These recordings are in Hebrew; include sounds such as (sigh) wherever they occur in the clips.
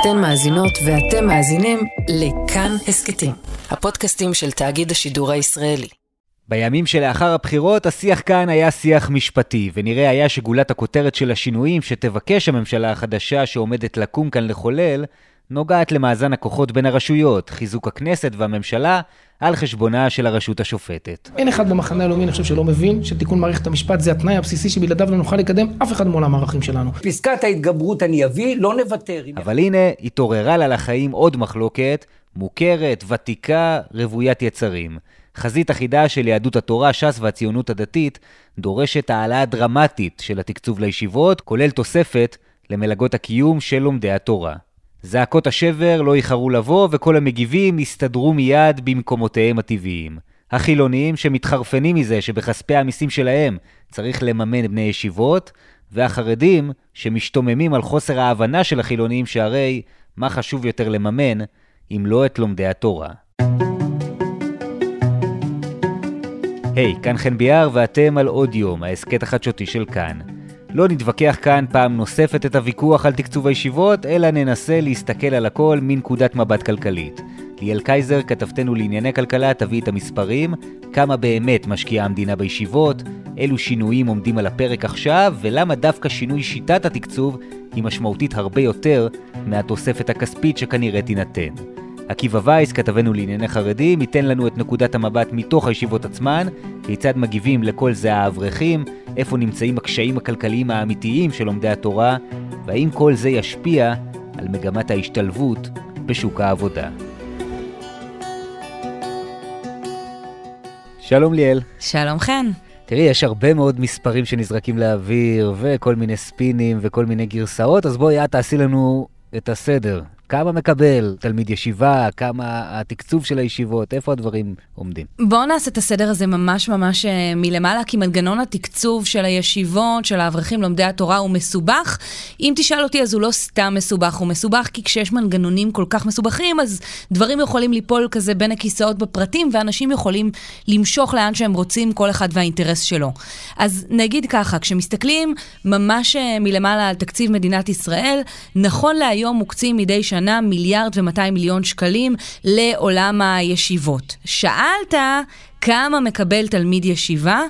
אתן מאזינות ואתם מאזינים לכאן הסכתים, הפודקאסטים של תאגיד השידור הישראלי. בימים שלאחר הבחירות, השיח כאן היה שיח משפטי, ונראה היה שגולת הכותרת של השינויים שתבקש הממשלה החדשה שעומדת לקום כאן לחולל, נוגעת למאזן הכוחות בין הרשויות, חיזוק הכנסת והממשלה, על חשבונה של הרשות השופטת. אין אחד במחנה הלאומי, אני חושב, שלא מבין שתיקון מערכת המשפט זה התנאי הבסיסי שבלעדיו לא נוכל לקדם אף אחד מעולם הערכים שלנו. פסקת ההתגברות אני אביא, לא נוותר. אבל הנה, התעוררה לה לחיים עוד מחלוקת, מוכרת, ותיקה, רוויית יצרים. חזית אחידה של יהדות התורה, ש"ס והציונות הדתית דורשת העלאה דרמטית של התקצוב לישיבות, כולל תוספת למלגות הקיום של לומדי התורה. זעקות השבר לא איחרו לבוא, וכל המגיבים הסתדרו מיד במקומותיהם הטבעיים. החילונים שמתחרפנים מזה שבכספי המיסים שלהם צריך לממן בני ישיבות, והחרדים שמשתוממים על חוסר ההבנה של החילונים שהרי מה חשוב יותר לממן אם לא את לומדי התורה. היי, hey, כאן חן ביאר ואתם על עוד יום, ההסכת החדשותי של כאן. לא נתווכח כאן פעם נוספת את הוויכוח על תקצוב הישיבות, אלא ננסה להסתכל על הכל מנקודת מבט כלכלית. ליאל קייזר, כתבתנו לענייני כלכלה, תביא את המספרים, כמה באמת משקיעה המדינה בישיבות, אילו שינויים עומדים על הפרק עכשיו, ולמה דווקא שינוי שיטת התקצוב היא משמעותית הרבה יותר מהתוספת הכספית שכנראה תינתן. עקיבא וייס, כתבנו לענייני חרדים, ייתן לנו את נקודת המבט מתוך הישיבות עצמן, כיצד מגיבים לכל זה האברכים, איפה נמצאים הקשיים הכלכליים האמיתיים של לומדי התורה, והאם כל זה ישפיע על מגמת ההשתלבות בשוק העבודה. שלום ליאל. שלום חן. תראי, יש הרבה מאוד מספרים שנזרקים לאוויר, וכל מיני ספינים וכל מיני גרסאות, אז בואי את תעשי לנו את הסדר. כמה מקבל תלמיד ישיבה, כמה התקצוב של הישיבות, איפה הדברים עומדים? בואו נעשה את הסדר הזה ממש ממש אה, מלמעלה, כי מנגנון התקצוב של הישיבות, של האברכים לומדי התורה, הוא מסובך. אם תשאל אותי, אז הוא לא סתם מסובך, הוא מסובך כי כשיש מנגנונים כל כך מסובכים, אז דברים יכולים ליפול כזה בין הכיסאות בפרטים, ואנשים יכולים למשוך לאן שהם רוצים, כל אחד והאינטרס שלו. אז נגיד ככה, כשמסתכלים ממש אה, מלמעלה על תקציב מדינת ישראל, נכון להיום מוקצים מדי שנה בשנה מיליארד ומאתיים מיליון שקלים לעולם הישיבות. שאלת כמה מקבל תלמיד ישיבה?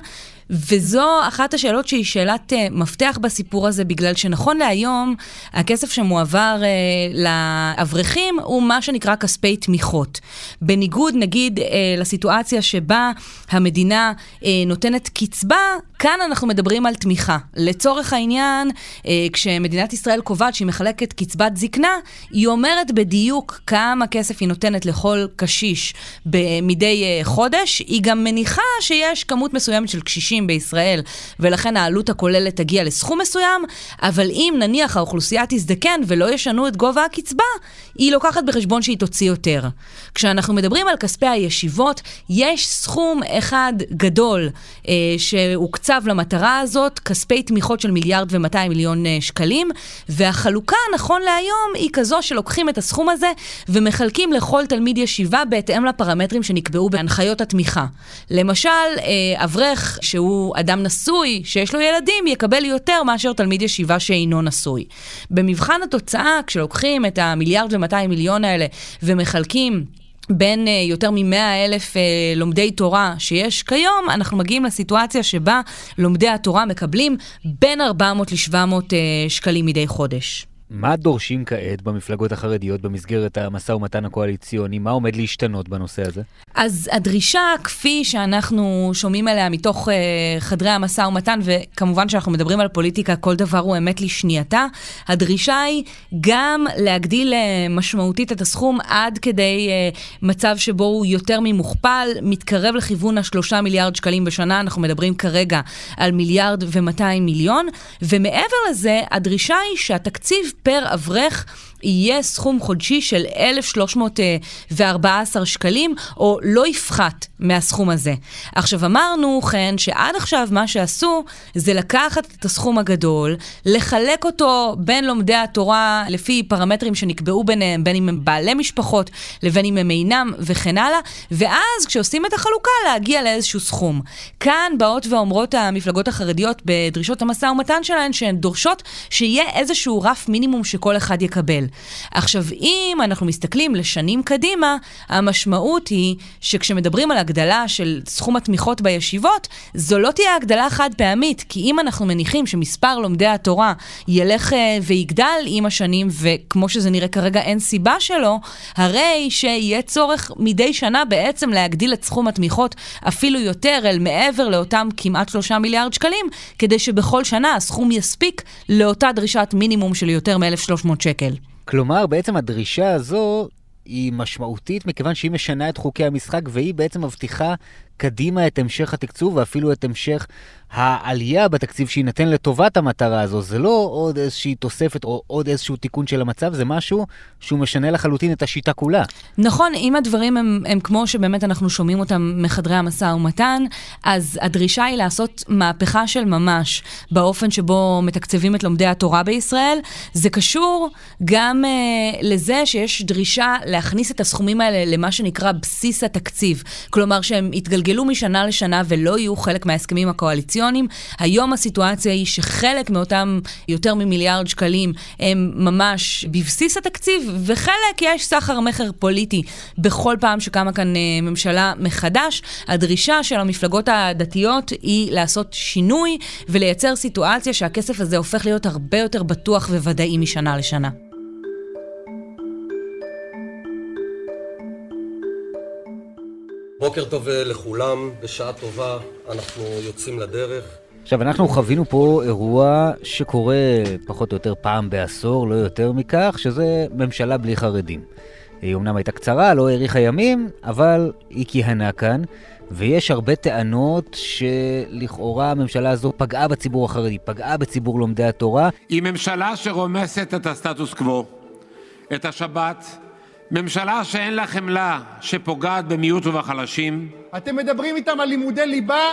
וזו אחת השאלות שהיא שאלת uh, מפתח בסיפור הזה, בגלל שנכון להיום, הכסף שמועבר uh, לאברכים הוא מה שנקרא כספי תמיכות. בניגוד, נגיד, uh, לסיטואציה שבה המדינה uh, נותנת קצבה, כאן אנחנו מדברים על תמיכה. לצורך העניין, uh, כשמדינת ישראל קובעת שהיא מחלקת קצבת זקנה, היא אומרת בדיוק כמה כסף היא נותנת לכל קשיש מדי uh, חודש. היא גם מניחה שיש כמות מסוימת של קשישים. אנשים בישראל, ולכן העלות הכוללת תגיע לסכום מסוים, אבל אם נניח האוכלוסייה תזדקן ולא ישנו את גובה הקצבה, היא לוקחת בחשבון שהיא תוציא יותר. כשאנחנו מדברים על כספי הישיבות, יש סכום אחד גדול אה, שהוקצב למטרה הזאת, כספי תמיכות של מיליארד ומאתיים מיליון אה, שקלים, והחלוקה, נכון להיום, היא כזו שלוקחים את הסכום הזה ומחלקים לכל תלמיד ישיבה בהתאם לפרמטרים שנקבעו בהנחיות התמיכה. למשל, אה, אברך שהוא שהוא אדם נשוי, שיש לו ילדים, יקבל יותר מאשר תלמיד ישיבה שאינו נשוי. במבחן התוצאה, כשלוקחים את המיליארד ומאתיים מיליון האלה ומחלקים בין uh, יותר מ-100 אלף uh, לומדי תורה שיש כיום, אנחנו מגיעים לסיטואציה שבה לומדי התורה מקבלים בין 400 ל-700 uh, שקלים מדי חודש. מה דורשים כעת במפלגות החרדיות במסגרת המשא ומתן הקואליציוני? מה עומד להשתנות בנושא הזה? אז הדרישה, כפי שאנחנו שומעים עליה מתוך uh, חדרי המשא ומתן, וכמובן שאנחנו מדברים על פוליטיקה, כל דבר הוא אמת לשנייתה, הדרישה היא גם להגדיל uh, משמעותית את הסכום עד כדי uh, מצב שבו הוא יותר ממוכפל, מתקרב לכיוון השלושה מיליארד שקלים בשנה, אנחנו מדברים כרגע על מיליארד ומאתיים מיליון, ומעבר לזה, הדרישה היא שהתקציב פר אברך יהיה סכום חודשי של 1,314 שקלים, או לא יפחת מהסכום הזה. עכשיו אמרנו, כן, שעד עכשיו מה שעשו זה לקחת את הסכום הגדול, לחלק אותו בין לומדי התורה לפי פרמטרים שנקבעו ביניהם, בין אם הם בעלי משפחות לבין אם הם אינם וכן הלאה, ואז כשעושים את החלוקה להגיע לאיזשהו סכום. כאן באות ואומרות המפלגות החרדיות בדרישות המשא ומתן שלהן שהן דורשות שיהיה איזשהו רף מינימום שכל אחד יקבל. עכשיו, אם אנחנו מסתכלים לשנים קדימה, המשמעות היא שכשמדברים על הגדלה של סכום התמיכות בישיבות, זו לא תהיה הגדלה חד פעמית, כי אם אנחנו מניחים שמספר לומדי התורה ילך אה, ויגדל עם השנים, וכמו שזה נראה כרגע אין סיבה שלו, הרי שיהיה צורך מדי שנה בעצם להגדיל את סכום התמיכות אפילו יותר אל מעבר לאותם כמעט שלושה מיליארד שקלים, כדי שבכל שנה הסכום יספיק לאותה דרישת מינימום של יותר מ-1,300 שקל. כלומר, בעצם הדרישה הזו היא משמעותית מכיוון שהיא משנה את חוקי המשחק והיא בעצם מבטיחה קדימה את המשך התקצוב ואפילו את המשך העלייה בתקציב שיינתן לטובת המטרה הזו. זה לא עוד איזושהי תוספת או עוד איזשהו תיקון של המצב, זה משהו שהוא משנה לחלוטין את השיטה כולה. נכון, אם הדברים הם, הם כמו שבאמת אנחנו שומעים אותם מחדרי המשא ומתן, אז הדרישה היא לעשות מהפכה של ממש באופן שבו מתקצבים את לומדי התורה בישראל. זה קשור גם uh, לזה שיש דרישה להכניס את הסכומים האלה למה שנקרא בסיס התקציב. כלומר שהם יתגלגלו משנה לשנה ולא יהיו חלק מההסכמים הקואליציוניים. היום הסיטואציה היא שחלק מאותם יותר ממיליארד שקלים הם ממש בבסיס התקציב, וחלק יש סחר מכר פוליטי בכל פעם שקמה כאן uh, ממשלה מחדש. הדרישה של המפלגות הדתיות היא לעשות שינוי ולייצר סיטואציה שהכסף הזה הופך להיות הרבה יותר בטוח וודאי משנה לשנה. בוקר טוב לכולם, בשעה טובה אנחנו יוצאים לדרך. עכשיו, אנחנו חווינו פה אירוע שקורה פחות או יותר פעם בעשור, לא יותר מכך, שזה ממשלה בלי חרדים. היא אומנם הייתה קצרה, לא האריכה ימים, אבל היא כיהנה כאן, ויש הרבה טענות שלכאורה הממשלה הזו פגעה בציבור החרדי, פגעה בציבור לומדי התורה. היא ממשלה שרומסת את הסטטוס קוו, את השבת, ממשלה שאין לה חמלה, שפוגעת במיעוט ובחלשים. אתם מדברים איתם על לימודי ליבה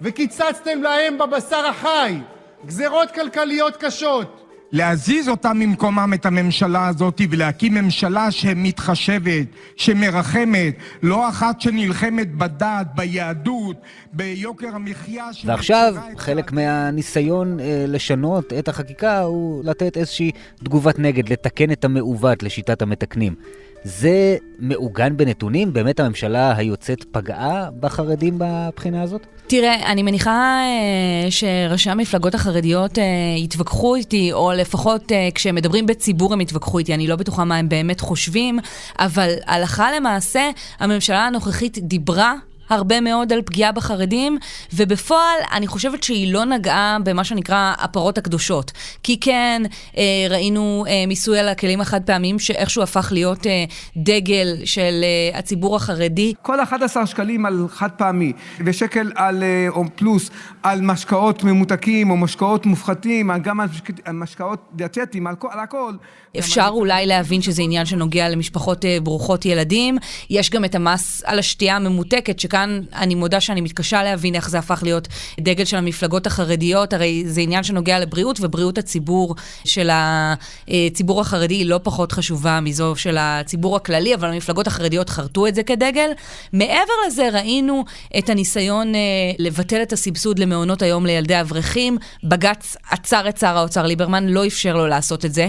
וקיצצתם להם בבשר החי, גזרות כלכליות קשות. להזיז אותם ממקומם, את הממשלה הזאת, ולהקים ממשלה שמתחשבת, שמרחמת, לא אחת שנלחמת בדת, ביהדות, ביוקר המחיה. ועכשיו, חלק מהניסיון אה, לשנות את החקיקה הוא לתת איזושהי תגובת נגד, לתקן את המעוות לשיטת המתקנים. זה מעוגן בנתונים? באמת הממשלה היוצאת פגעה בחרדים בבחינה הזאת? תראה, אני מניחה אה, שראשי המפלגות החרדיות אה, יתווכחו איתי, או לפחות אה, כשהם מדברים בציבור הם יתווכחו איתי, אני לא בטוחה מה הם באמת חושבים, אבל הלכה למעשה, הממשלה הנוכחית דיברה הרבה מאוד על פגיעה בחרדים, ובפועל אני חושבת שהיא לא נגעה במה שנקרא הפרות הקדושות. כי כן, אה, ראינו אה, מיסוי על הכלים החד פעמיים, שאיכשהו הפך להיות אה, דגל של אה, הציבור החרדי. כל 11 שקלים על חד פעמי, ושקל על, אה, או פלוס על משקאות ממותקים, או משקאות מופחתים, גם על משקאות דיאטטיים, על, על הכל. אפשר אולי להבין שזה עניין שנוגע למשפחות אה, ברוכות ילדים. יש גם את המס על השתייה הממותקת, שכאן אני מודה שאני מתקשה להבין איך זה הפך להיות דגל של המפלגות החרדיות, הרי זה עניין שנוגע לבריאות, ובריאות הציבור של הציבור החרדי היא לא פחות חשובה מזו של הציבור הכללי, אבל המפלגות החרדיות חרטו את זה כדגל. מעבר לזה ראינו את הניסיון אה, לבטל את הסבסוד למעונות היום לילדי אברכים. בג"ץ עצר את שר האוצר ליברמן, לא אפשר לו לעשות את זה.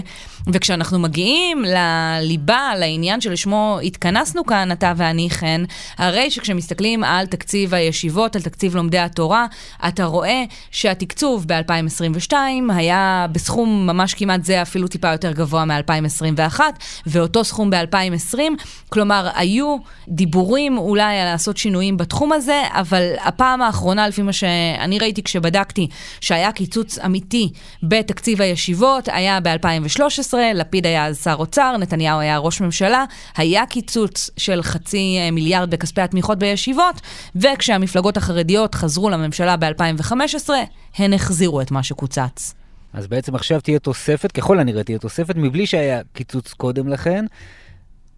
וכשאנחנו מגיעים לליבה, לעניין שלשמו התכנסנו כאן, אתה ואני, חן, הרי שכשמסתכלים על תקציב הישיבות, על תקציב לומדי התורה, אתה רואה שהתקצוב ב-2022 היה בסכום ממש כמעט זה, אפילו טיפה יותר גבוה מ-2021, ואותו סכום ב-2020. כלומר, היו דיבורים אולי על לעשות שינויים בתחום הזה, אבל הפעם האחרונה, לפי מה שאני ראיתי כשבדקתי, שהיה קיצוץ אמיתי בתקציב הישיבות, היה ב-2013. לפיד היה אז שר אוצר, נתניהו היה ראש ממשלה, היה קיצוץ של חצי מיליארד בכספי התמיכות בישיבות, וכשהמפלגות החרדיות חזרו לממשלה ב-2015, הן החזירו את מה שקוצץ. אז בעצם עכשיו תהיה תוספת, ככל הנראה תהיה תוספת, מבלי שהיה קיצוץ קודם לכן.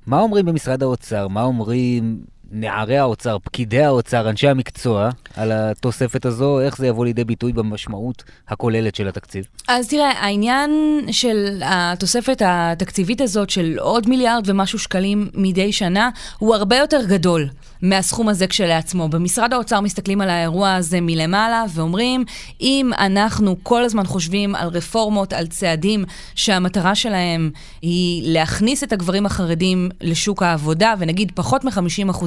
מה אומרים במשרד האוצר? מה אומרים נערי האוצר, פקידי האוצר, אנשי המקצוע, על התוספת הזו, איך זה יבוא לידי ביטוי במשמעות הכוללת של התקציב? אז תראה, העניין של התוספת התקציבית הזאת של עוד מיליארד ומשהו שקלים מדי שנה, הוא הרבה יותר גדול. מהסכום הזה כשלעצמו. במשרד האוצר מסתכלים על האירוע הזה מלמעלה ואומרים, אם אנחנו כל הזמן חושבים על רפורמות, על צעדים שהמטרה שלהם היא להכניס את הגברים החרדים לשוק העבודה, ונגיד פחות מ-50%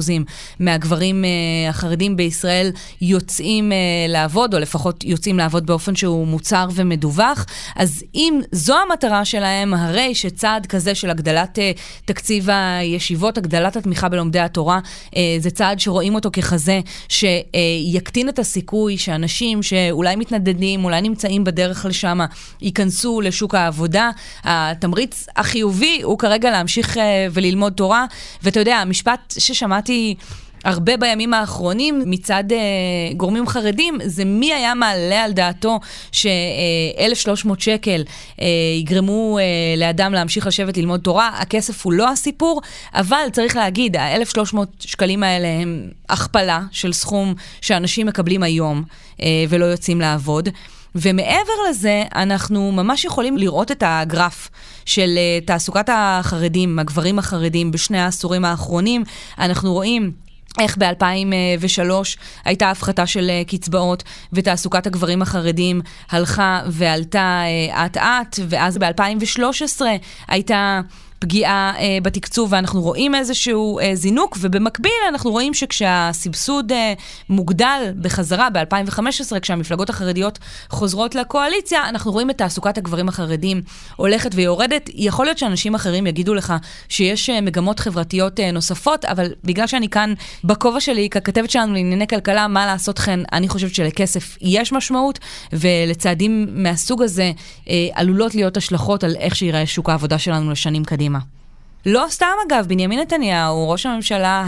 מהגברים uh, החרדים בישראל יוצאים uh, לעבוד, או לפחות יוצאים לעבוד באופן שהוא מוצר ומדווח, אז אם זו המטרה שלהם, הרי שצעד כזה של הגדלת uh, תקציב הישיבות, הגדלת התמיכה בלומדי התורה, uh, זה צעד שרואים אותו ככזה שיקטין את הסיכוי שאנשים שאולי מתנדדים, אולי נמצאים בדרך לשם, ייכנסו לשוק העבודה. התמריץ החיובי הוא כרגע להמשיך אה, וללמוד תורה. ואתה יודע, המשפט ששמעתי... הרבה בימים האחרונים מצד אה, גורמים חרדים, זה מי היה מעלה על דעתו ש-1,300 שקל אה, יגרמו אה, לאדם להמשיך לשבת ללמוד תורה. הכסף הוא לא הסיפור, אבל צריך להגיד, ה-1,300 שקלים האלה הם הכפלה של סכום שאנשים מקבלים היום אה, ולא יוצאים לעבוד. ומעבר לזה, אנחנו ממש יכולים לראות את הגרף של uh, תעסוקת החרדים, הגברים החרדים, בשני העשורים האחרונים. אנחנו רואים איך ב-2003 הייתה הפחתה של אה, קצבאות ותעסוקת הגברים החרדים הלכה ועלתה אה, אט-אט, ואז ב-2013 הייתה... פגיעה אה, בתקצוב, ואנחנו רואים איזשהו אה, זינוק, ובמקביל אנחנו רואים שכשהסבסוד אה, מוגדל בחזרה ב-2015, כשהמפלגות החרדיות חוזרות לקואליציה, אנחנו רואים את תעסוקת הגברים החרדים הולכת ויורדת. יכול להיות שאנשים אחרים יגידו לך שיש אה, מגמות חברתיות אה, נוספות, אבל בגלל שאני כאן בכובע שלי ככתבת שלנו לענייני כלכלה, מה לעשות כן, אני חושבת שלכסף יש משמעות, ולצעדים מהסוג הזה אה, עלולות להיות השלכות על איך שיראה שוק העבודה שלנו לשנים קדימה. לא סתם אגב, בנימין נתניהו, ראש הממשלה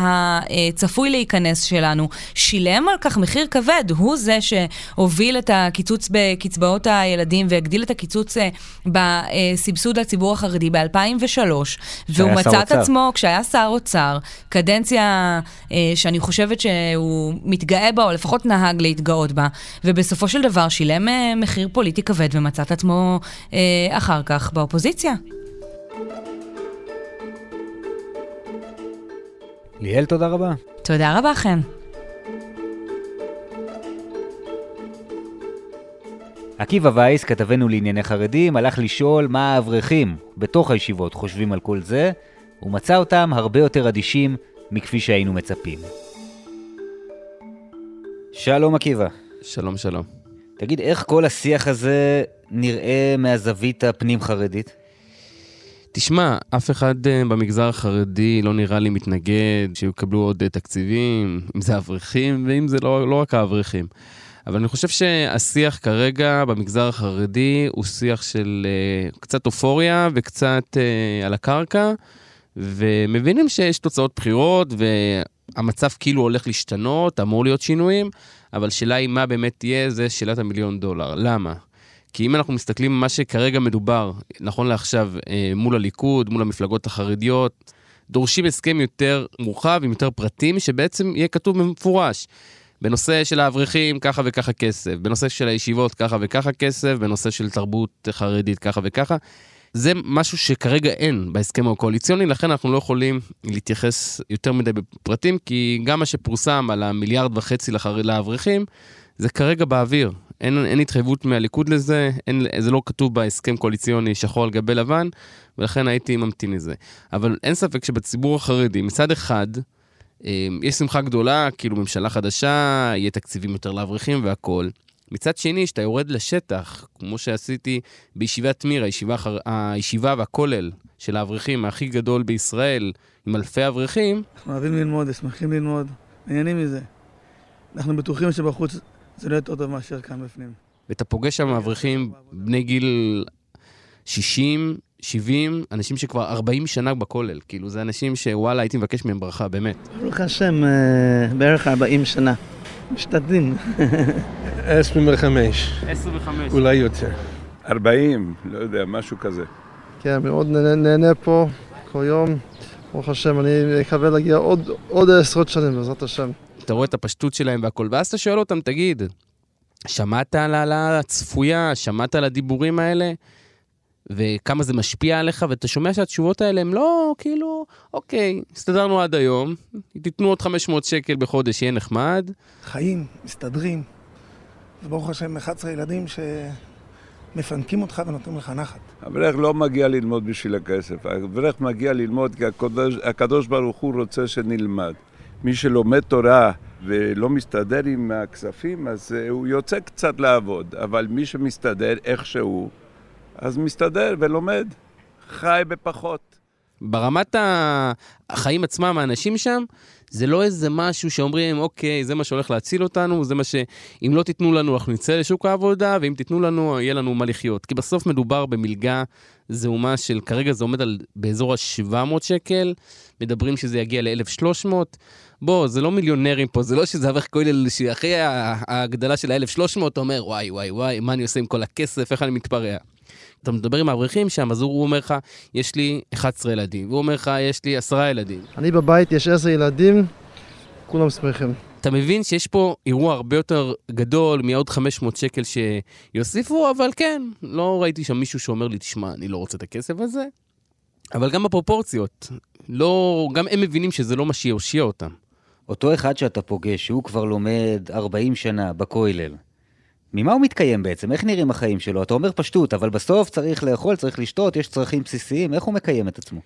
הצפוי להיכנס שלנו, שילם על כך מחיר כבד. הוא זה שהוביל את הקיצוץ בקצבאות הילדים והגדיל את הקיצוץ אה, בסבסוד לציבור החרדי ב-2003. והוא מצא את עצמו, כשהיה שר אוצר, קדנציה אה, שאני חושבת שהוא מתגאה בה, או לפחות נהג להתגאות בה, ובסופו של דבר שילם אה, מחיר פוליטי כבד ומצא את עצמו אחר כך באופוזיציה. ליאל, תודה רבה. תודה רבה, חן. עקיבא וייס, כתבנו לענייני חרדים, הלך לשאול מה האברכים בתוך הישיבות חושבים על כל זה, ומצא אותם הרבה יותר אדישים מכפי שהיינו מצפים. שלום עקיבא. שלום, שלום. תגיד, איך כל השיח הזה נראה מהזווית הפנים-חרדית? תשמע, אף אחד אה, במגזר החרדי לא נראה לי מתנגד שיקבלו עוד אה, תקציבים, אם זה אברכים ואם זה לא, לא רק האברכים. אבל אני חושב שהשיח כרגע במגזר החרדי הוא שיח של uh, קצת אופוריה וקצת uh, על הקרקע, ומבינים שיש תוצאות בחירות והמצב כאילו הולך להשתנות, אמור להיות שינויים, אבל שאלה היא מה באמת תהיה, זה שאלת המיליון דולר. למה? כי אם אנחנו מסתכלים מה שכרגע מדובר, נכון לעכשיו, אה, מול הליכוד, מול המפלגות החרדיות, דורשים הסכם יותר מורחב עם יותר פרטים, שבעצם יהיה כתוב במפורש. בנושא של האברכים, ככה וככה כסף, בנושא של הישיבות, ככה וככה כסף, בנושא של תרבות חרדית, ככה וככה. זה משהו שכרגע אין בהסכם הקואליציוני, לכן אנחנו לא יכולים להתייחס יותר מדי בפרטים, כי גם מה שפורסם על המיליארד וחצי לאברכים, זה כרגע באוויר. אין, אין התחייבות מהליכוד לזה, אין, זה לא כתוב בהסכם קואליציוני שחור על גבי לבן, ולכן הייתי ממתין לזה. אבל אין ספק שבציבור החרדי, מצד אחד, אה, יש שמחה גדולה, כאילו ממשלה חדשה, יהיה תקציבים יותר לאברכים והכול. מצד שני, כשאתה יורד לשטח, כמו שעשיתי בישיבת מיר, הישיבה, הישיבה והכולל של האברכים הכי גדול בישראל, עם אלפי אברכים... אנחנו אוהבים ללמוד, שמחים ללמוד, נהנים מזה. אנחנו בטוחים שבחוץ זה לא יותר טוב מאשר כאן בפנים. ואתה פוגש שם אברכים בני גיל 60, 70, אנשים שכבר 40 שנה בכולל. כאילו, זה אנשים שוואלה, הייתי מבקש מהם ברכה, באמת. ברוך השם, אה, בערך 40 שנה. משתדלים. (laughs) 25. 25. אולי יותר. 40, לא יודע, משהו כזה. כן, מאוד נהנה פה כל יום. ברוך השם, אני מקווה להגיע עוד, עוד עשרות שנים, בעזרת השם. אתה רואה את הפשטות שלהם והכל, ואז אתה שואל אותם, תגיד, שמעת על העלאה הצפויה? שמעת על הדיבורים האלה? וכמה זה משפיע עליך, ואתה שומע שהתשובות האלה הם לא, כאילו, אוקיי, הסתדרנו עד היום, תיתנו עוד 500 שקל בחודש, יהיה נחמד. חיים, מסתדרים. וברוך השם, 11 ילדים שמפנקים אותך ונותנים לך נחת. אברך לא מגיע ללמוד בשביל הכסף, אברך מגיע ללמוד כי הקדוש, הקדוש ברוך הוא רוצה שנלמד. מי שלומד תורה ולא מסתדר עם הכספים, אז הוא יוצא קצת לעבוד, אבל מי שמסתדר איכשהו, אז מסתדר ולומד, חי בפחות. ברמת החיים עצמם, האנשים שם, זה לא איזה משהו שאומרים, אוקיי, זה מה שהולך להציל אותנו, זה מה ש... אם לא תיתנו לנו, אנחנו נצא לשוק העבודה, ואם תיתנו לנו, יהיה לנו מה לחיות. כי בסוף מדובר במלגה זעומה של, כרגע זה עומד על באזור ה-700 שקל, מדברים שזה יגיע ל-1,300. בוא, זה לא מיליונרים פה, זה לא שזה אברך כולל שאחרי ההגדלה של ה-1,300, אתה אומר, וואי, וואי, וואי, מה אני עושה עם כל הכסף, איך אני מתפרע. אתה מדבר עם האברכים שם, אז הוא אומר לך, יש לי 11 ילדים, והוא אומר לך, יש לי 10 ילדים. אני בבית, יש 10 ילדים, כולם שמחים. אתה מבין שיש פה אירוע הרבה יותר גדול מעוד 500 שקל שיוסיפו, אבל כן, לא ראיתי שם מישהו שאומר לי, תשמע, אני לא רוצה את הכסף הזה. אבל גם בפרופורציות, לא, גם הם מבינים שזה לא מה שיושיע אותם. אותו אחד שאתה פוגש, שהוא כבר לומד 40 שנה בכולל, ממה הוא מתקיים בעצם? איך נראים החיים שלו? אתה אומר פשטות, אבל בסוף צריך לאכול, צריך לשתות, יש צרכים בסיסיים, איך הוא מקיים את עצמו?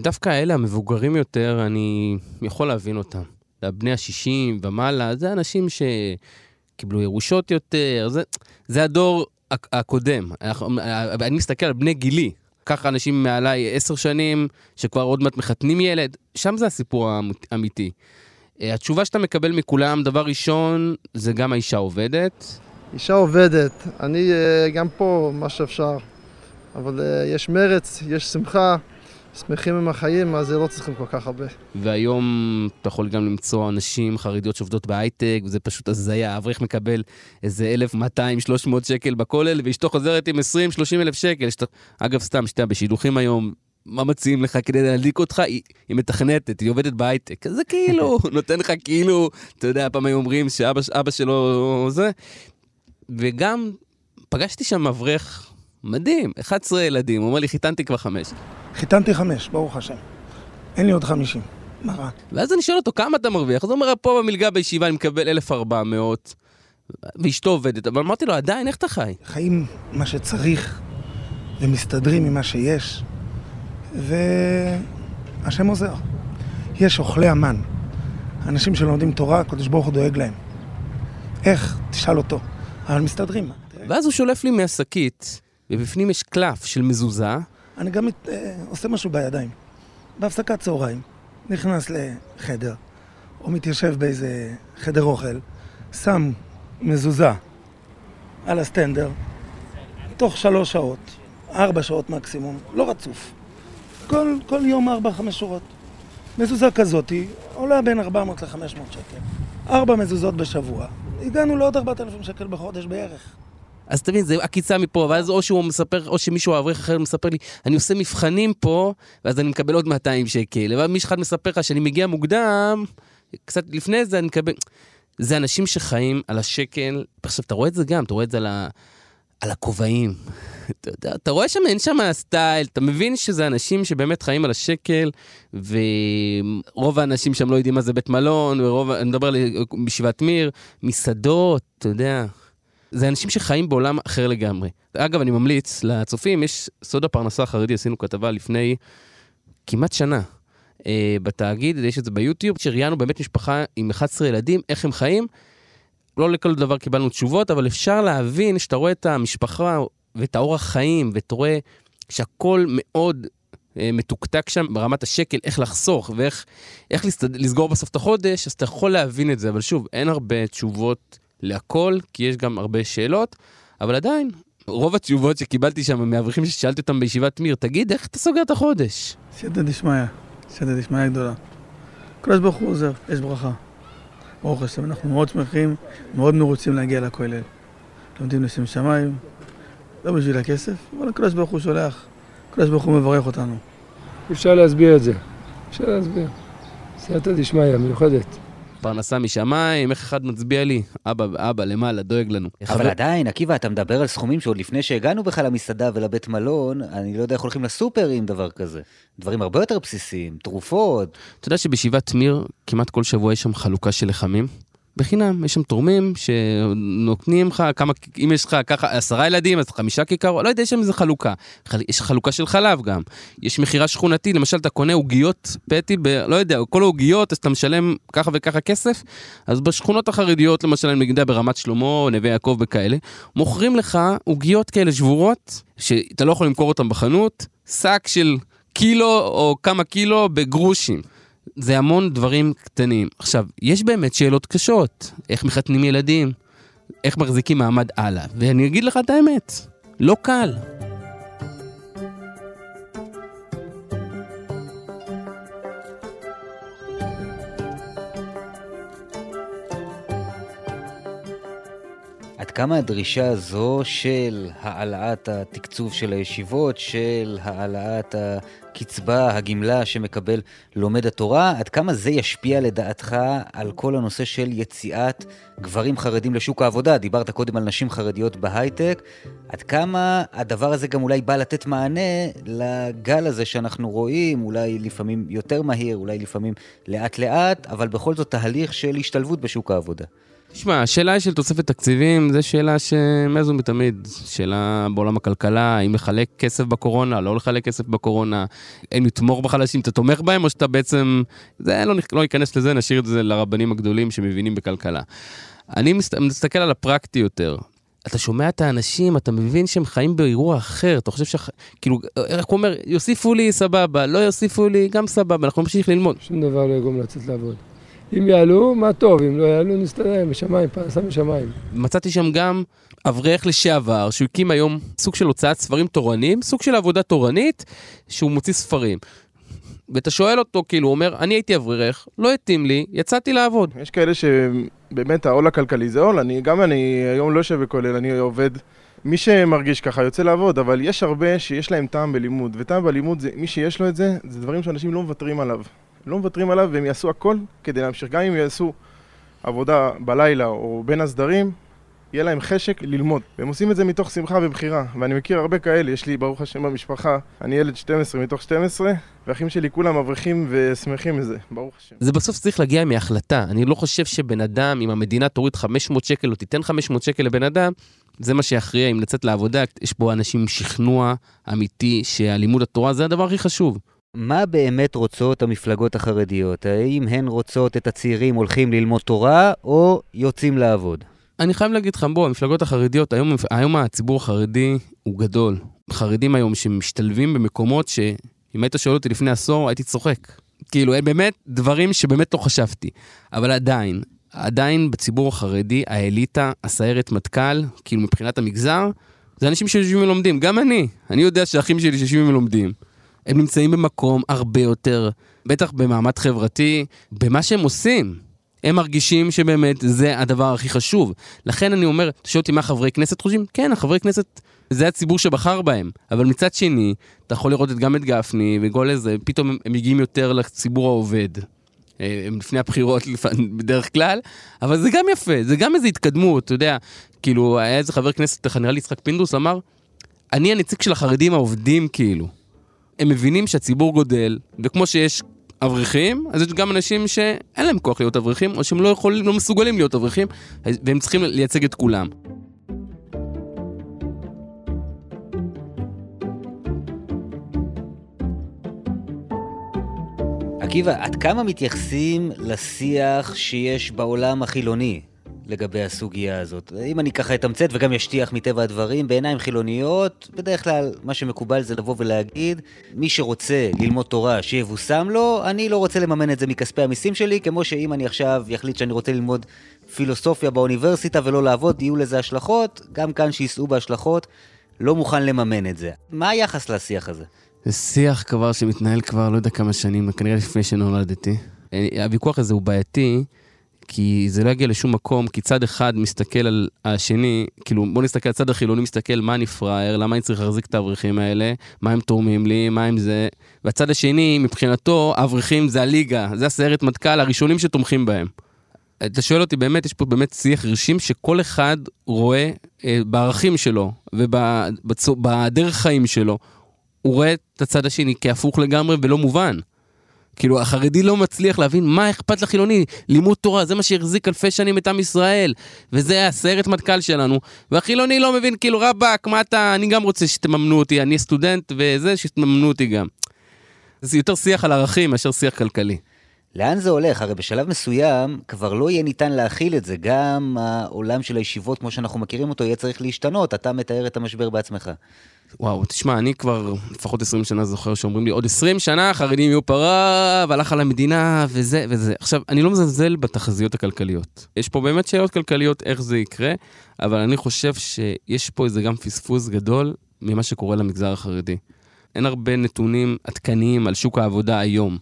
דווקא אלה המבוגרים יותר, אני יכול להבין אותם. בני ה-60 ומעלה, זה אנשים שקיבלו ירושות יותר, זה, זה הדור הקודם. אני מסתכל על בני גילי, ככה אנשים מעליי עשר שנים, שכבר עוד מעט מחתנים ילד, שם זה הסיפור האמיתי. התשובה שאתה מקבל מכולם, דבר ראשון, זה גם האישה עובדת. אישה עובדת, אני אה, גם פה מה שאפשר, אבל אה, יש מרץ, יש שמחה, שמחים עם החיים, אז לא צריכים כל כך הרבה. והיום אתה יכול גם למצוא אנשים חרדיות שעובדות בהייטק, וזה פשוט הזיה, האברך מקבל איזה 1,200-300 שקל בכולל, ואשתו חוזרת עם 20-30 אלף שקל. שת... אגב, סתם, שאתה בשידוכים היום, מה מציעים לך כדי להדליק אותך? היא, היא מתכנתת, היא עובדת בהייטק. זה כאילו, (laughs) נותן לך כאילו, אתה יודע, פעם היו אומרים שאבא שלו זה. וגם פגשתי שם אברך מדהים, 11 ילדים, הוא אומר לי, חיתנתי כבר חמש. חיתנתי חמש, ברוך השם. אין לי עוד חמישים. מה רע? ואז אני שואל אותו, כמה אתה מרוויח? אז הוא אומר, פה במלגה בישיבה אני מקבל 1,400, ואשתו עובדת, אבל אמרתי לו, עדיין, איך אתה חי? חיים מה שצריך, ומסתדרים עם מה שיש, והשם עוזר. יש אוכלי המן. אנשים שלומדים תורה, הקדוש ברוך הוא דואג להם. איך? תשאל אותו. אבל מסתדרים. ואז הוא שולף לי מהשקית, ובפנים יש קלף של מזוזה. אני גם מת, אה, עושה משהו בידיים. בהפסקת צהריים, נכנס לחדר, או מתיישב באיזה חדר אוכל, שם מזוזה על הסטנדר, תוך שלוש שעות, ארבע שעות מקסימום, לא רצוף. כל, כל יום ארבע-חמש שורות. מזוזה כזאתי עולה בין 400 ל-500 שקל. ארבע מזוזות בשבוע, הגענו לעוד 4,000 שקל בחודש בערך. אז תבין, זה עקיצה מפה, ואז או שהוא מספר, או שמישהו אברך אחר מספר לי, אני עושה מבחנים פה, ואז אני מקבל עוד 200 שקל. ואז מישהו אחד מספר לך שאני מגיע מוקדם, קצת לפני זה אני מקבל... זה אנשים שחיים על השקל, עכשיו, אתה רואה את זה גם, אתה רואה את זה על, ה... על הכובעים. אתה, יודע, אתה רואה שם, אין שם סטייל, אתה מבין שזה אנשים שבאמת חיים על השקל, ורוב האנשים שם לא יודעים מה זה בית מלון, ורוב, אני מדבר על בישיבת מיר, מסעדות, אתה יודע. זה אנשים שחיים בעולם אחר לגמרי. אגב, אני ממליץ לצופים, יש סוד הפרנסה החרדי, עשינו כתבה לפני כמעט שנה. Uh, בתאגיד, יש את זה ביוטיוב, שראיינו באמת משפחה עם 11 ילדים, איך הם חיים. לא לכל דבר קיבלנו תשובות, אבל אפשר להבין שאתה רואה את המשפחה ואת האורח חיים, ואתה רואה שהכל מאוד אה, מתוקתק שם ברמת השקל, איך לחסוך ואיך איך לסד... לסגור בסוף את החודש, אז אתה יכול להבין את זה. אבל שוב, אין הרבה תשובות להכל, כי יש גם הרבה שאלות, אבל עדיין, רוב התשובות שקיבלתי שם מאברכים ששאלתי אותם בישיבת מיר, תגיד, איך אתה סוגר את החודש? סייעתא דשמיא, סייעתא דשמיא גדולה. הקדוש ברוך הוא עוזר, יש ברכה. ברוך השם, אנחנו מאוד שמחים, מאוד מרוצים להגיע לכולל. לומדים לשם שמיים, לא בשביל הכסף, אבל הקדוש ברוך הוא שולח, הקדוש ברוך הוא מברך אותנו. אפשר להסביר את זה. אפשר להסביר. סייעתא דשמיא מיוחדת. פרנסה משמיים, איך אחד מצביע לי? אבא, אבא, למעלה, דואג לנו. אבל חבר- עדיין, עקיבא, אתה מדבר על סכומים שעוד לפני שהגענו בכלל למסעדה ולבית מלון, אני לא יודע איך הולכים לסופר עם דבר כזה. דברים הרבה יותר בסיסיים, תרופות. אתה יודע שבשבעת מיר, כמעט כל שבוע יש שם חלוקה של לחמים? בחינם, יש שם תורמים שנותנים לך כמה, אם יש לך ככה עשרה ילדים, אז חמישה כיכרות, לא יודע, יש שם איזה חלוקה. חל- יש חלוקה של חלב גם. יש מכירה שכונתית, למשל אתה קונה עוגיות פטי, ב, לא יודע, כל העוגיות, אז אתה משלם ככה וככה כסף, אז בשכונות החרדיות, למשל, אני יודע, ברמת שלמה, נווה יעקב וכאלה, מוכרים לך עוגיות כאלה שבורות, שאתה לא יכול למכור אותן בחנות, שק של קילו או כמה קילו בגרושים. זה המון דברים קטנים. עכשיו, יש באמת שאלות קשות. איך מחתנים ילדים? איך מחזיקים מעמד הלאה? ואני אגיד לך את האמת, לא קל. כמה הדרישה הזו של העלאת התקצוב של הישיבות, של העלאת הקצבה, הגמלה שמקבל לומד התורה, עד כמה זה ישפיע לדעתך על כל הנושא של יציאת גברים חרדים לשוק העבודה? דיברת קודם על נשים חרדיות בהייטק, עד כמה הדבר הזה גם אולי בא לתת מענה לגל הזה שאנחנו רואים, אולי לפעמים יותר מהיר, אולי לפעמים לאט לאט, אבל בכל זאת תהליך של השתלבות בשוק העבודה. תשמע, השאלה של תוספת תקציבים, זו שאלה שמאז ומתמיד. שאלה בעולם הכלכלה, האם לחלק כסף בקורונה, לא לחלק כסף בקורונה, האם לתמוך בחלשים, אתה תומך בהם, או שאתה בעצם... זה, לא, לא ניכנס לזה, נשאיר את זה לרבנים הגדולים שמבינים בכלכלה. אני מסת, מסתכל על הפרקטי יותר. אתה שומע את האנשים, אתה מבין שהם חיים באירוע אחר, אתה חושב ש... כאילו, איך הוא אומר, יוסיפו לי, סבבה, לא יוסיפו לי, גם סבבה, אנחנו נמשיך ללמוד. שום דבר לא יגרום לצאת לעבוד. אם יעלו, מה טוב, אם לא יעלו, נסתדר, משמיים, פרנסה משמיים. מצאתי שם גם אברך לשעבר, שהוא הקים היום סוג של הוצאת ספרים תורניים, סוג של עבודה תורנית, שהוא מוציא ספרים. ואתה שואל אותו, כאילו, הוא אומר, אני הייתי אברך, לא התאים לי, יצאתי לעבוד. יש כאלה שבאמת העול הכלכלי זה עול, אני, גם אני היום לא יושב בכולל, אני עובד. מי שמרגיש ככה יוצא לעבוד, אבל יש הרבה שיש להם טעם בלימוד, וטעם בלימוד זה, מי שיש לו את זה, זה דברים שאנשים לא מוותרים עליו. לא מוותרים עליו והם יעשו הכל כדי להמשיך. גם אם יעשו עבודה בלילה או בין הסדרים, יהיה להם חשק ללמוד. והם עושים את זה מתוך שמחה ובחירה. ואני מכיר הרבה כאלה, יש לי ברוך השם במשפחה, אני ילד 12 מתוך 12, והאחים שלי כולם אברכים ושמחים מזה, ברוך השם. זה בסוף צריך להגיע מהחלטה. אני לא חושב שבן אדם, אם המדינה תוריד 500 שקל או תיתן 500 שקל לבן אדם, זה מה שיכריע אם לצאת לעבודה. יש פה אנשים עם שכנוע אמיתי שהלימוד התורה זה הדבר הכי חשוב. מה באמת רוצות המפלגות החרדיות? האם הן רוצות את הצעירים הולכים ללמוד תורה, או יוצאים לעבוד? אני חייב להגיד לך, בוא, המפלגות החרדיות, היום, היום הציבור החרדי הוא גדול. חרדים היום שמשתלבים במקומות שאם היית שואל אותי לפני עשור, הייתי צוחק. כאילו, הם באמת דברים שבאמת לא חשבתי. אבל עדיין, עדיין בציבור החרדי, האליטה, הסיירת מטכ"ל, כאילו מבחינת המגזר, זה אנשים שיושבים ולומדים. גם אני, אני יודע שהאחים שלי שיושבים ולומדים. הם נמצאים במקום הרבה יותר, בטח במעמד חברתי, במה שהם עושים. הם מרגישים שבאמת זה הדבר הכי חשוב. לכן אני אומר, אתה שואל אותי מה חברי כנסת חושבים? כן, החברי כנסת, זה הציבור שבחר בהם. אבל מצד שני, אתה יכול לראות גם את גפני וכל איזה, פתאום הם מגיעים יותר לציבור העובד. אה, הם לפני הבחירות (laughs) בדרך כלל, אבל זה גם יפה, זה גם איזו התקדמות, אתה יודע, כאילו, היה איזה חבר כנסת, נראה לי יצחק פינדרוס, אמר, אני הנציג של החרדים העובדים, כאילו. הם מבינים שהציבור גודל, וכמו שיש אברכים, אז יש גם אנשים שאין להם כוח להיות אברכים, או שהם לא יכולים, לא מסוגלים להיות אברכים, והם צריכים לייצג את כולם. עקיבא, עד כמה מתייחסים לשיח שיש בעולם החילוני לגבי הסוגיה הזאת? אם אני ככה אתמצת וגם ישטיח מטבע הדברים, בעיניים חילוניות, בדרך כלל מה שמקובל זה לבוא ולהגיד, מי שרוצה ללמוד תורה שיבושם לו, אני לא רוצה לממן את זה מכספי המיסים שלי, כמו שאם אני עכשיו יחליט שאני רוצה ללמוד פילוסופיה באוניברסיטה ולא לעבוד, יהיו לזה השלכות, גם כאן שיישאו בהשלכות, לא מוכן לממן את זה. מה היחס לשיח הזה? זה שיח כבר שמתנהל כבר לא יודע כמה שנים, כנראה לפני שנולדתי. הוויכוח הזה הוא בעייתי, כי זה לא יגיע לשום מקום, כי צד אחד מסתכל על השני, כאילו בוא נסתכל, הצד החילוני מסתכל מה אני פראייר, למה אני צריך להחזיק את האברכים האלה, מה הם תורמים לי, מה הם זה, והצד השני, מבחינתו, האברכים זה הליגה, זה הסיירת מטכ"ל הראשונים שתומכים בהם. אתה שואל אותי, באמת, יש פה באמת שיח רשים שכל אחד רואה אה, בערכים שלו ובדרך חיים שלו, הוא רואה את הצד השני כהפוך לגמרי ולא מובן. כאילו, החרדי לא מצליח להבין מה אכפת לחילוני, לימוד תורה, זה מה שהחזיק אלפי שנים את עם ישראל, וזה הסיירת מטכ"ל שלנו, והחילוני לא מבין, כאילו, רבאק, מה אתה, אני גם רוצה שתממנו אותי, אני סטודנט, וזה, שתממנו אותי גם. זה יותר שיח על ערכים מאשר שיח כלכלי. לאן זה הולך? הרי בשלב מסוים כבר לא יהיה ניתן להכיל את זה. גם העולם של הישיבות, כמו שאנחנו מכירים אותו, יהיה צריך להשתנות. אתה מתאר את המשבר בעצמך. וואו, תשמע, אני כבר לפחות 20 שנה זוכר שאומרים לי, עוד 20 שנה החרדים יהיו פרה, והלך על המדינה, וזה וזה. עכשיו, אני לא מזלזל בתחזיות הכלכליות. יש פה באמת שאלות כלכליות איך זה יקרה, אבל אני חושב שיש פה איזה גם פספוס גדול ממה שקורה למגזר החרדי. אין הרבה נתונים עדכניים על שוק העבודה היום.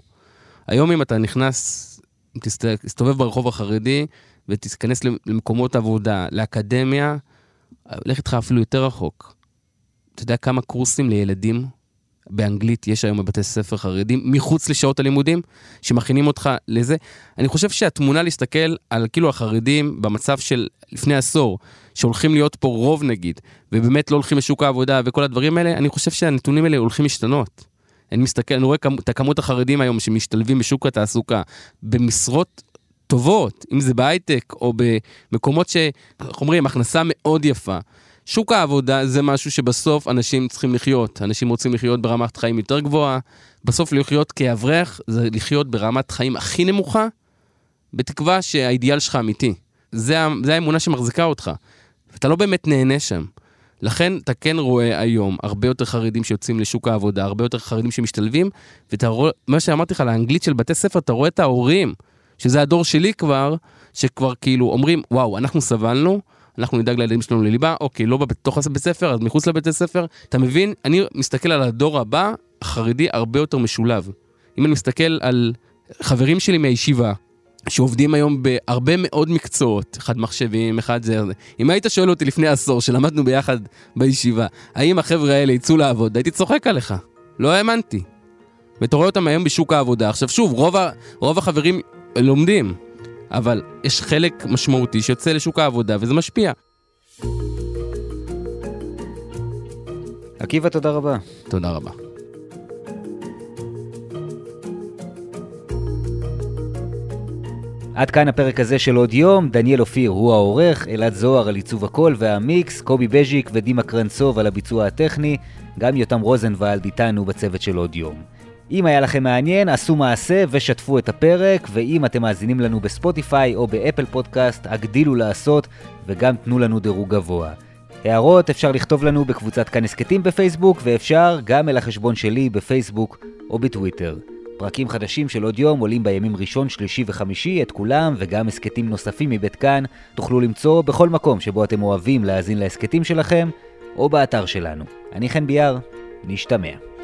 היום אם אתה נכנס, תסתובב ברחוב החרדי ותיכנס למקומות עבודה, לאקדמיה, לך איתך אפילו יותר רחוק. אתה יודע כמה קורסים לילדים באנגלית יש היום בבתי ספר חרדים, מחוץ לשעות הלימודים, שמכינים אותך לזה? אני חושב שהתמונה להסתכל על כאילו החרדים במצב של לפני עשור, שהולכים להיות פה רוב נגיד, ובאמת לא הולכים לשוק העבודה וכל הדברים האלה, אני חושב שהנתונים האלה הולכים להשתנות. אני מסתכל, אני רואה את הכמות החרדים היום שמשתלבים בשוק התעסוקה במשרות טובות, אם זה בהייטק או במקומות ש... איך אומרים, הכנסה מאוד יפה. שוק העבודה זה משהו שבסוף אנשים צריכים לחיות. אנשים רוצים לחיות ברמת חיים יותר גבוהה. בסוף לחיות כאברך זה לחיות ברמת חיים הכי נמוכה, בתקווה שהאידיאל שלך אמיתי. זה, זה האמונה שמחזיקה אותך. אתה לא באמת נהנה שם. לכן אתה כן רואה היום הרבה יותר חרדים שיוצאים לשוק העבודה, הרבה יותר חרדים שמשתלבים, ואתה רואה, מה שאמרתי לך על האנגלית של בתי ספר, אתה רואה את ההורים, שזה הדור שלי כבר, שכבר כאילו אומרים, וואו, אנחנו סבלנו, אנחנו נדאג לילדים שלנו לליבה, אוקיי, לא בתוך הבית ספר, אז מחוץ לבתי ספר. אתה מבין? אני מסתכל על הדור הבא, החרדי הרבה יותר משולב. אם אני מסתכל על חברים שלי מהישיבה, שעובדים היום בהרבה מאוד מקצועות, אחד מחשבים, אחד זה... אם היית שואל אותי לפני עשור, שלמדנו ביחד בישיבה, האם החבר'ה האלה יצאו לעבוד, הייתי צוחק עליך. לא האמנתי. ואתה רואה אותם היום בשוק העבודה. עכשיו שוב, רוב, ה... רוב החברים לומדים, אבל יש חלק משמעותי שיוצא לשוק העבודה וזה משפיע. עקיבא, תודה רבה. תודה רבה. עד כאן הפרק הזה של עוד יום, דניאל אופיר הוא העורך, אלעד זוהר על עיצוב הקול והמיקס, קובי בז'יק ודימה קרנצוב על הביצוע הטכני, גם יותם רוזנבלד איתנו בצוות של עוד יום. אם היה לכם מעניין, עשו מעשה ושתפו את הפרק, ואם אתם מאזינים לנו בספוטיפיי או באפל פודקאסט, הגדילו לעשות וגם תנו לנו דירוג גבוה. הערות אפשר לכתוב לנו בקבוצת כאן הסכתים בפייסבוק, ואפשר גם אל החשבון שלי בפייסבוק או בטוויטר. פרקים חדשים של עוד יום עולים בימים ראשון, שלישי וחמישי, את כולם וגם הסכתים נוספים מבית כאן תוכלו למצוא בכל מקום שבו אתם אוהבים להאזין להסכתים שלכם, או באתר שלנו. אני חן ביאר, נשתמע.